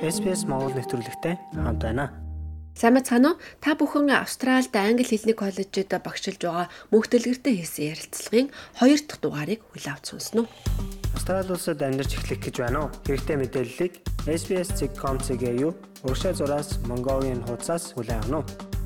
SPS Монгол нэвтрүүлэгтэй хамт байна. Сайн мэцхан уу? Та бүхэн Австральд англи хэлний коллежид багшилж байгаа мөнхтөлгөртэй хийсэн ярилцлагын 2 дахь дугаарыг хүлээн авч сонсноо. Австрали улсад амьдарч эхлэх гэж байна уу? Хэрэгтэй мэдээллийг SBS.com.cg юу? Уршаа зураас Mongolian хуудасаас хүлээн авах нь.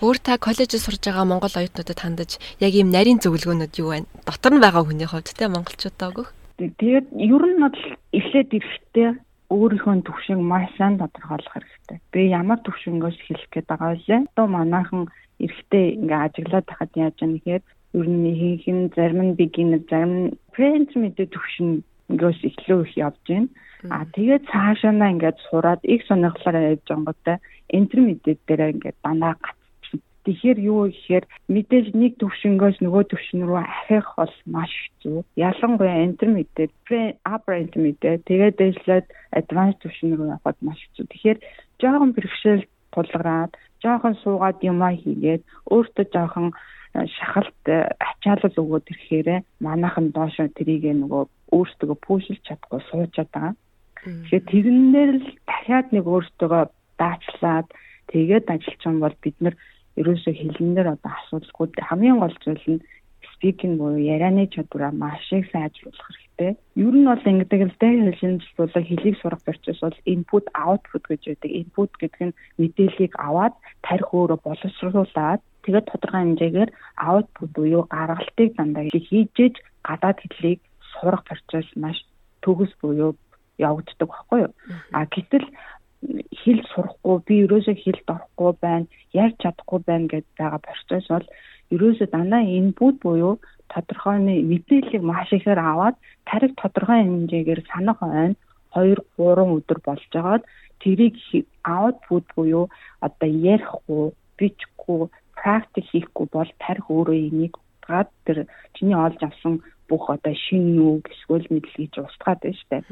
Өөр та коллежид сурж байгаа монгол оюутнуудад хандаж яг ийм нарийн зөвлөгөөнүүд юу байна? Дотор нь байгаа хүний хувьд те монголчуудаа өгөх. Тэгээд ер нь бол эхлээд ирэхдээ өөрийнхөө төвшинг маш сайн тодорхойлох хэрэгтэй. Би ямар төвшнгөөс хэлэх гээд байгаа вэ? Одоо манайхан эрэхтэй ингээ ажиглаад тахад яаж яах гэхээр ер нь хийх нь зарим нь beginner, зарим нь intermediate төвшнгөөс эхлөө их явж байна. А тэгээд цаашаа ингээд сураад их сонирхлоор явж байгаа готой intermediate дээр ингээд дандаа Тэгэхээр юу гэхээр мэдээж нэг төвшнгөөс нөгөө төвшин рүү ахих бол маш хэцүү. Ялангуяа intermediate, pre-upper intermediate тэгээд дээшлээд advanced төвшин рүү явахад маш хэцүү. Тэгэхээр жоохон бэрхшээл тулгараад, жоохон суугаад юмаа хийгээд өөртөө жоохон э, шахалт э, ачаалал өгөөд ирэхээр манайхан доошо тэрийг нөгөө өөртөө пүүшилж чадахгүй суучаад байгаа. Тэгэхээр тэрнээр л дахиад нэг өөртөө даачлаад тэгээд байгаа бол бид нар ерөөсөө хэлнээр одоо асуудалгүй хамгийн гол зүйл нь спикинг буюу ярианы чадвараа маш их сайжруулах хэрэгтэй. Ер нь бол ингэдэг л дээ хэлшинжлүүлэг хэлийг сурах процесс бол input output гэж байдаг. Input гэдэг нь мэдээллийг аваад тарих өөрөө боловсруулад тэгээд тодорхой хэмжээгээр output буюу гаргалтыг дандаа хийжээж гадаад хэллийг сурах процесс маш төгс буюу явагддаг байхгүй юу. А гэтэл хэл сурахгүй би ерөөсөө хэлд орохгүй байна ярьж чадахгүй байна гэдээ байгаа процесс бол ерөөсөө дандаа бүд буюу тодорхой мэдээллийг маш ихээр аваад тариг тодорхой хэмжээгээр санах ойн 2 3 өдөр болж байгаад тэрийг бүд буюу одоо ярихгүй бичихгүй практик хийхгүй бол тарих өөрөө энийг гад тэр чиний олж авсан бүх одоо шин үг эсвэл мэдл гэж устгаад байна шүү дээ.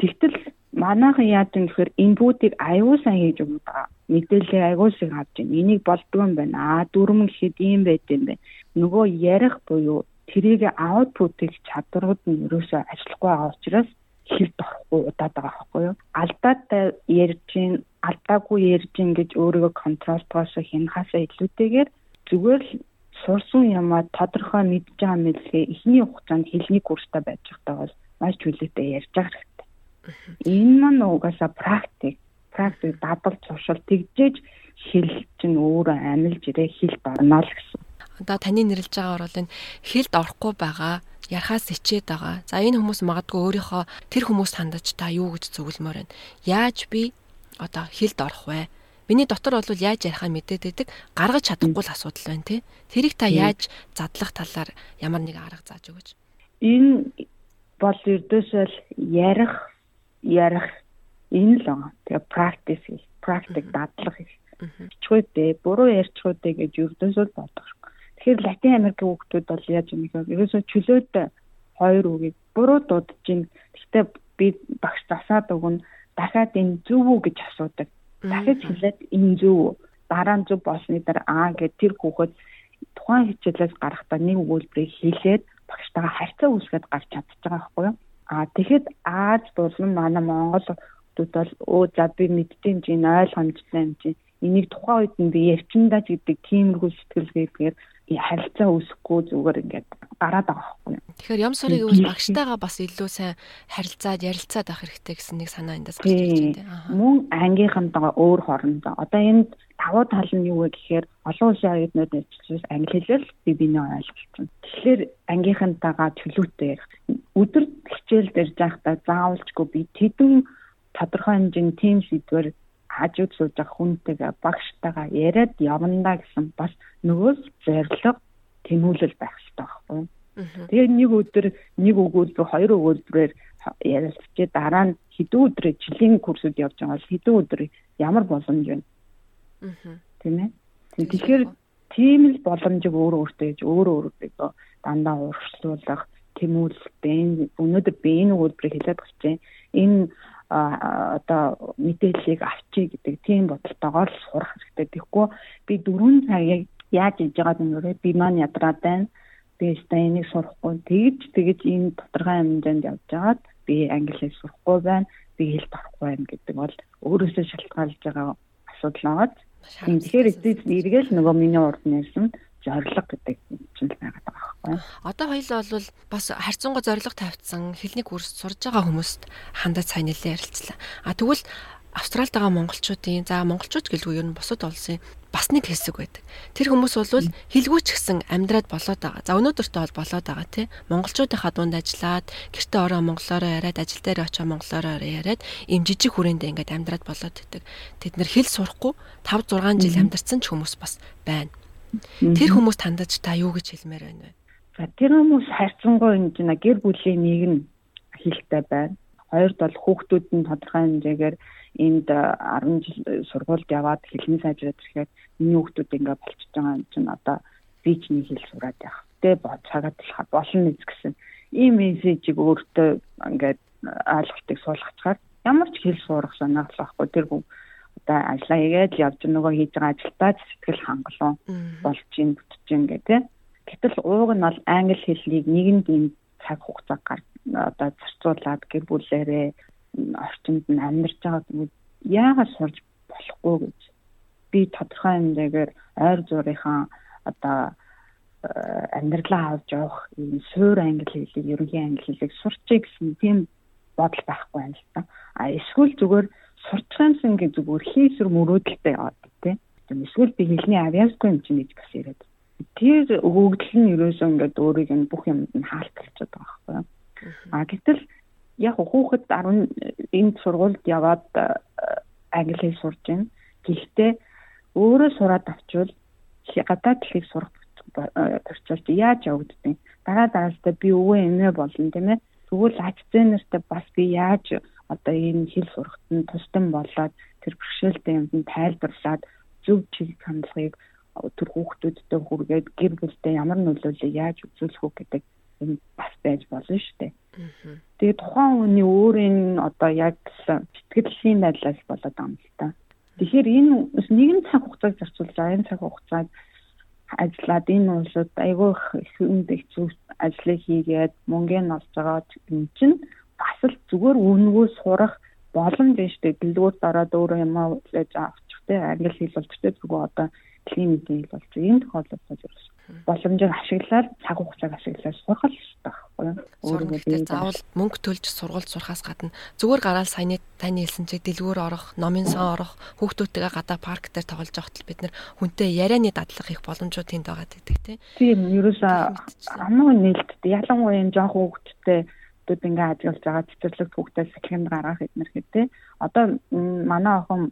Тэгтэл манайхан яаж юм гэхээр инпутыг аюул сан хийж байгаа. Мэдээлэл аюул шиг авч байна. Энийг болдгоо юм байна. Аа дүрм гэхэд ийм байт юм байна. Нөгөө ярих буюу тэрийг аутпутыг чадварууд нь ерөөсөө ажиллахгүй байгаа учраас хэлд орохгүй удаад байгаа байхгүй юу. Алдаатай ярьж гин, алдаагүй ярьж гин гэж өөрийгөө контролтоос хянахаасаа илүүтэйгээр зүгээр л сурсан юмаа тодорхой мэдж байгаа мэдлэгээ эхний хугацаанд хэлний курстай байж байгаа бол маш чөлөөтэй ярьж хэрэгтэй Энэ маань угаасаа практик, практик дадал туршил тэгжээж хэл чинь өөрөө амилж ирээ хэлд орно л гэсэн. Одоо таны нэрлж байгаагаар бол энэ хэлд орохгүй байгаа ярахаас ичээд байгаа. За энэ хүмүүс магадгүй өөрийнхөө тэр хүмүүст хандаж та юу гэж зөвлөмөр байна. Яаж би одоо хэлд орох вэ? Миний дотор бол яаж ярихаа мэдээд байдаг гаргаж чадахгүй л асуудал байна тий. Тэрийг та яаж задлах талаар ямар нэг арга зааж өгөөч. Энэ бол ердөөсөө ярих ярих энэ л байгаа. Тэгээ practice хийх, practice дадлах хийх. Чичгүйдээ, буруу ярьчихгүй гэж ердөөсөө бодох. Тэгэхээр Латин Америкийн хүүхдүүд бол яаж юм бэ? Ерөөсөө чөлөөд хоёр үгийг буруу дуудаж гин. Гэхдээ би багш засаад өгнө. Дахиад энэ зөв үү гэж асуудаг. Дахиж хэлээд энэ зөв үү? Дараа нь зөв болсны дараа аа гэд тэр хүүхэд тухайн хичээлээс гарахдаа нэг өгүүлбэрийг хэлээд багштайгаа харьцаа үүсгээд гарч чадчих байгаа байхгүй юу? А тэгэхэд Аз болон манай Монгол хүмүүс бол өө за би мэддэм чинь ойлгомжтой юм чинь. Энийг тухайн үед нь би явчиндаа гэдэг тиймэрхүү сэтгэлгээгээр харилцаа үүсэхгүй зүгээр ингээд гараад байгаа байхгүй. Тэгэхээр ям сурыг үл багштайгаа бас илүү сайн харилцаад ярилцаад авах хэрэгтэй гэсэн нэг санаа эндээс гарч ирж байна. Мөн ангийнхантайгаа өөр хоорондоо одоо энд давуу тал нь юу вэ гэхээр олон улсын оюутнууд ажиллаж англи хэлээр би биний ойлголцсон. Тэгэхээр ангийнхантайгаа чөлөөтэй ярих. Өдөр хичээл дээр заахтаа заавалчгүй би тэдэн тодорхой хэмжээний тим сэдвэр хажууд сууж байгаа хүнтэйгээ багштайгаа яриад явандаа гэсэн бас нөгөөс зориг тэмүүлэл байх хэрэгтэй байхгүй юу. Тэгээд нэг өдөр нэг өгүүлбэр хоёр өгүүлбэрээр ярилцчээ дараа нь хэдэн өдрөө жилийн курсууд явж байгаа бол хэдэн өдөр ямар боломж байна. Аа. Тийм ээ. Тэгэхээр тийм л боломжийг өөрөө өөртөө гэж өөрөө өөртөө дандаа урагшлуулах, тэмүүлэлтэй өнөөдөр би энэ өгүүлбэрийг хэлээд багч. Энэ одоо мэдээллийг авчий гэдэг тийм бодолтойгоор сурах хэрэгтэй. Тэгэхгүй би 4 цагийг яаж иж байгааг нь өөрөө би маань ядраад байна. Би өөртөө энийг сурахгүй тэгж тэгж энэ тодорхой хэмжээнд явж байгаад би англи хэл сурахгүй байна. би хэлд орохгүй байна гэдэг бол өөрөөсөө шалтгаалж байгаа асуудал байгаа. Тэгэхээр эцэст эргээл нөгөө миний урд нэрсэн зориг гэдэг чинь байгаад байгаа байхгүй. Одоо хоёул бол бас харьцангуй зориг тавьсан хэлний курс сурж байгаа хүмүүст хандаж сайн нэлээд ярилцлаа. А тэгвэл Австралид байгаа монголчуудын за монголчууд гэлгүй ер нь бусад улсын бас нэг хэсэг байдаг. Тэр хүмүүс бол хэлгүүч гэсэн амьдраад болоод байгаа. За өнөөдөртөө бол болоод байгаа тий. Монголчуудынхаа дунд ажиллаад гэртээ ороо монголоороо яриад ажил дээр очоо монголоороо яриад им жижиг хүрээндээ ингээд амьдраад болоод байдаг. Тэд нэр хэл сурахгүй 5 6 жил амьдарсан ч хүмүүс бас байна. Тэр хүмүүст хандаж та юу гэж хэлмээр байна вэ? За тэр хүмүүс хайрцангуй энэ гэр бүлийн нэг нь хэлтэй байна. Хоёрд бол хүүхдүүд нь тодорхой хэмжээгээр энд 10 жил сургуульд яваад хэлний сайжраад ирэхэд миний хүүхдүүд ингээ болчихж байгаа юм чинь одоо би ч нэг хэл сураад явах. Тэ боцаагаад болохоор болно нэз гэсэн ийм мессежийг өөртөө ингээд ойлголтыг суулгачаар ямар ч хэл суурах санаатай байхгүй тэр хүн одоо ажиллаа хийгээд явж нөгөө хийж байгаа ажилдаа сэтгэл хангалуун болж ийн бүтэж ийн гэдэг. Гэтэл ууг нь бол англи хэллийг нэгэнд ийм цаг хугацаа гар одоо зарцуулаад гэр бүлээрээ орчинд нь амьдарч байгаа гэдэг яагаад сурж болохгүй гэж би тодорхой хэмжээгээр ойр зурийнхаа одоо э, амьдралаа авч явах энэ суур англи хэлийг ерөнхий англи хэлийг сурчээ гэсэн тийм бодол байхгүй юм л та. А эсвэл зүгээр сурчгаансан гэж зүгээр хийсэр мөрөөдөлтэй яваад тийм. Эсвэл би хэлний авьяасгүй юм чинь гэж бас яриад. Тэр өгөгдөл нь ерөөсөө ингээд өөрийг нь бүх юмд нь хаалталчихад байгаа байхгүй. А гэтэл яг хүүхэд 10 энд сургуульд яваад э, англи хэл сурж байна. Гэхдээ өөрөө сураад авчвал гадаад хэлийг сурах төрчөлт яаж явагддаг. Дараа дараалтаа би өвөө эмээ болно тийм ээ. Тэгвэл акценертэй бас би яаж одоо энэ хэл сурахт нь тусдан болоод тэр бэрхшээлтэй юмд тайлбарлаад зөв чиг хандлагыг тэр хүүхдүүдтэй хүргээд гэр бүлдээ ямар нөлөөлөл яаж үзүүлэх үү гэдэг энэ бас байж болно шүү дээ. Тэгээ тухайн хүний өөрийн одоо яг сэтгэлийн байдлаас болоод байгаа юм л та. Тэгэхээр энэ нэгэн цаг хугацааг зарцуулж байгаа энэ цаг хугацааг ажиллаад энэ улсад айгүй их хүнд хэцүү ажлыг хийгээд мөнгөний олж байгаа юм чинь бас л зүгээр үнэгүй сурах боломж нь шүү дээ. Дэлгүүрт ороод өөрөө юм хийж авчих те англи хэл болж те зүгээр одоо клиник хэл болж энэ тохиолдолд бол боломжийг ашиглаад цаг хугацааг ашиглаад сурах л байхгүй юу. Өөрөөр заавал мөнгө төлж сургууль сурахаас гадна зүгээр гараад саяны таны хэлсэн чиг дэлгүүр орох, номын сан орох, хүүхдүүдтэйгээ гадаа парк дээр тоглож явахт бид нэр хүнтэй ярианы дадлах их боломжууд тэнд байгаа гэдэг тийм. Ерөөсөө амнуу нээлттэй ялангуяа энэ жоох хүүхдтэй хүүхдүүд ингээ ажиглаж байгаа цэцэрлэг хүүхдээс сахилганд гаргах эднэр гэдэг. Одоо манай охин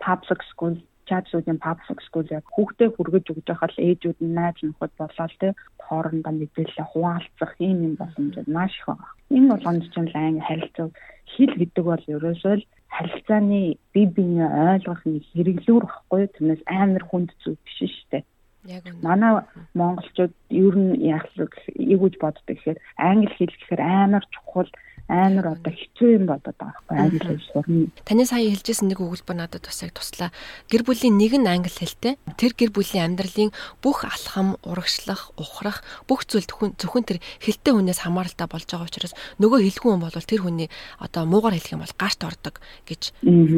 public school чадлуудын public school яг хүүхдээ хүргэж өгж байхад ээжүүд нь найз нөхөд болоод те хоорондоо мэдээлэл хуваалцах ийм юм боломжууд маш их байгаа. Энэ болгонд ч л англи харилцаа хэл гэдэг бол ерөөсөө л харилцааны бие биений ойлгох нэг хэрэглүүр баггүй тэрнээс амар хүнд зүйл биш шүү дээ. Яг үнэ. Манай монголчууд ер нь яг л эгүүж боддог гэхээр англи хэл гэхээр амар чухал амар одоо хэцүү юм болоод байгаа байхгүй англи хэл сурна. Таны сая хэлжсэн нэг өгүүлбэр надад бас яг туслаа. Гэр бүлийн нэг нь англи хэлтэй. Тэр гэр бүлийн амьдралын бүх алхам, урагшлах, ухрах бүх зүйл зөвхөн тэр хэлтэй хүнээс хамааралтай болж байгаа учраас нөгөө хэлгүй хүн бол тэр хүний одоо муугар хэлэх юм бол гарт ордог гэж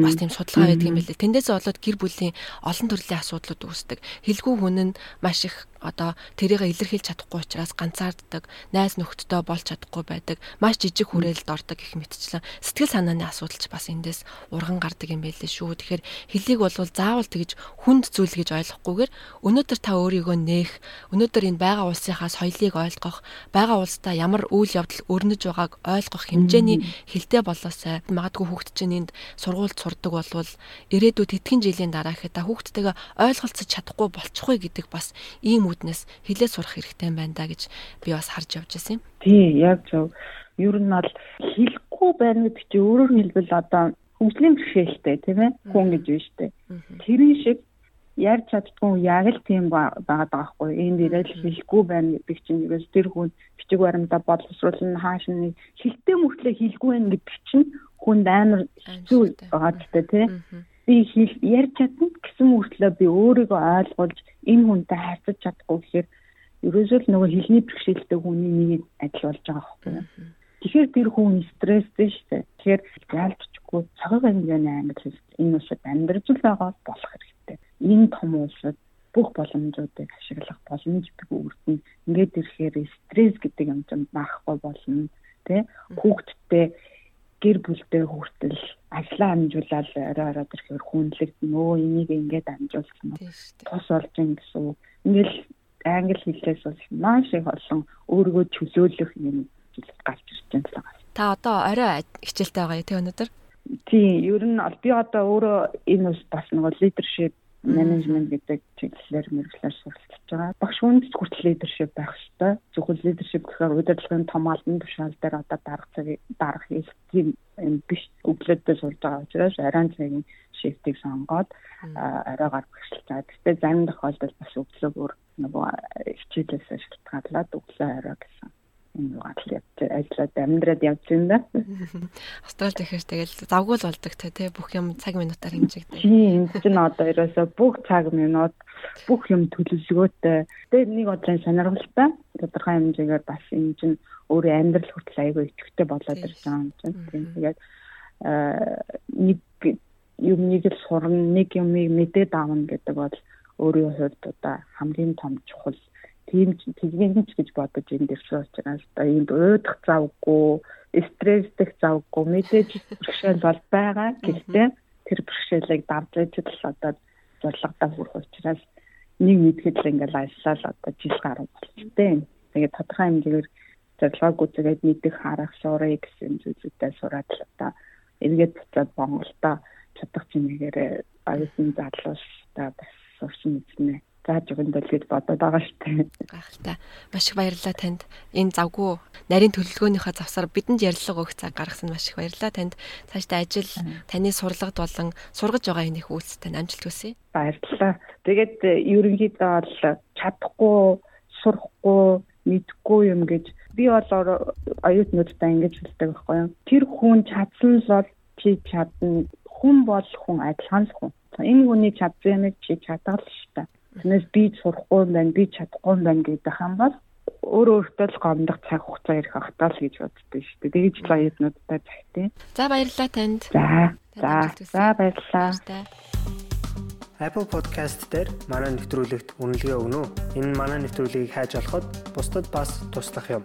бас тийм судалгаа байдаг юм билээ. Тэндээс болоод гэр бүлийн олон төрлийн асуудлууд үүсдэг. Хэлгүй хүн нь маш их одоо тэрийг илэрхийлж чадахгүй учраас ганцаарддаг, найз нөхдөдөө болж чадахгүй байдаг, маш жижиг хүрээлэлд ордог гэх мэтчлэн сэтгэл санааны асуудал ч бас эндээс урган гардаг юм байлээ шүү. Тэгэхээр хэлийг бол заавал тэгж хүнд зүйл гэж ойлгохгүйгээр өнөөдөр та өөрийгөө нээх, өнөөдөр энэ байгаа улсынхаа соёлыг ойлгох, байгаа улсдаа ямар үйл явдал өрнөж байгааг ойлгох хэмжээний хэлтэй болоосай. Магадгүй хүүхд чинь энд сургуульд сурдаг болвол ирээдүйд хэдхэн жилийн дараа ихэд та хүүхдтэйгээ ойлголцож чадахгүй болчихгүй гэдэг бас ийм үүднээс хилээ сурах хэрэгтэй байна да гэж би бас харж явж байсан юм. Тий, яг зөв. Ер нь бол хэлэхгүй байна гэдэг чинь өөрөөр хэлбэл одоо хөгжлийн бэрхшээлтэй тийм ээ хүн гэж байна шүү дээ. Тэрийн шиг ярьж чаддгүй яг л тийм байгаад байгаа хгүй. Энд ирэл хэлэхгүй байна гэдэг чинь ерөөс тэр хүн бичиг баримтаа боловсруулна хааш нь хэлтэй мөртлөө хэлгүй байна гэдэг чинь хүнд амар хэцүү байгаа ч тийм би хэл ярьж чадна гэсэн мөртлөө би өөрийгөө ойлгуулж энэ хүнтэй харьцаж чадахгүй гэхээр ерөөсөө л нөгөө хэлний бэрхшээлтэй хүний нэг адил болж байгаа байхгүй юу. Тэгэхээр тэр хүн стресстэй шүү дээ. Тэгэхээр хэрэггүй цагаан хэмжээний англи хэл энэ улсад амьдарч байгаа болох хэрэгтэй. Энэ том улсад бүх боломжуудыг ашиглах боломж өгөрдөн ингээд ирэхээр стресс гэдэг юм чинь багахгүй болно тий хүүхдтэй гэр бүлтэй хүртэл ажлаа амжуулаад орой ороод ирэхээр хүнлэгдэн өө энийг ингээд амжуулсан уу тус болж ин гэсэн үг ингээл англи хэлээс бол маш их олон өөрийгөө чөлөөлөх юм гарч ирж байна л байгаа. Та одоо орой хичээлтэй байгаа юу те өнөөдөр? Тийм, ер нь би одоо өөрөө энэ бас нэг лидершип менежмент гэдэг чиглэлээр мэрэгчлэр суралцж байгаа. Багш хүнд хүртэл лидершип байх хэрэгтэй. Зөвхөн лидершип гэхээр удирдлагын том албан тушаал дээр одоо дарга цаг дарга хийх тийм биш өглөөдөө сурж байгаа учраас арайн цагийн шифтийг сонгоод оройгоор багшилж байгаа. Гэхдээ зарим тохиолдолд бас өглөөгөр нөгөө хичээлээс шалтгаалаад өглөө орой гэсэн угаатал явж ажиллаад амьдраад явж байна да. Австрал тэгэхээр тэгэл завгүй л болдог те бүх юм цаг минутаар хэмжигдээ. Тийм энэ чинь одоо ерөөсө бүх цаг минут бүх юм төлөвлөгөөтэй. Тэгээд нэг одрын сонирхолтой тодорхой хэмжээгээр бас энэ чинь өөрийн амьдрал хүртэл аягүй идэвхтэй болоод байгаа юм чинь. Тийм тэгээд нэг юмыг л сурна, нэг юмыг мэдээд аавна гэдэг бол өөрийн хувьд одоо хамгийн том чухал тийм тэгвэн ч гэж бодож энэ дэрсэн учраас одоо энд уудах завгүй, стресстэх завгүй мэдээж бэрхшээл бол байгаа. Гэхдээ тэр бэрхшээлийг давж ижил одоо зорилгодоо хүрэх учраас нэг мэдхэд л ингээл ажиллаа л одоо жил гаруй болчихтэй. Тэгээд тодорхой хэмжээгээр зорилгоог үзгээд мэдих харах шуурыг гэсэн зүйлүүдээ сураад л одоо эргээд буцаад Монголдо чадах чимээгээр аюулын залуус та бас сурсан мэднэ зааж өгөндөл гэж бодоод байгаа шүү дээ. Гайхалтай. Маш их баярлалаа танд. Энэ завгүй нарийн төлөвлөгөөнийхөө завсаар бидэнд ярилцлага өгөх цаг гаргасан маш их баярлалаа танд. Цаашдаа ажил таны сурлагад болон сургаж байгаа энэ их үйлстэй амжилт хүсье. Баярлалаа. Тэгээд э, ерөнхийдөө бол чадахгүй, сурахгүй, мэдхгүй юм гэж би бол оюутнуудтай ингэж хэлдэг байхгүй юу. Тэр хүн чадсан л бол чи чадна. Хүн бол хүн адилхан л хүн. Энэ хүний чадсан юмыг чи чадгал шүү дээ Тэрнээс би сурахгүй байна, би чадахгүй байна гэдэг юм бол өөр өөртөө л гомдох цаг хугацаа ирэх ахтаа л гэж боддоо шүү дээ. Тэгэж л аюутнуудтай захтیں۔ За баярлалаа танд. За. За. За баярлалаа. Apple Podcast дээр манай нэвтрүүлэгт үнэлгээ өгнө үү? Энэ манай нэвтрүүлгийг хайж олоход бусдад бас туслах юм.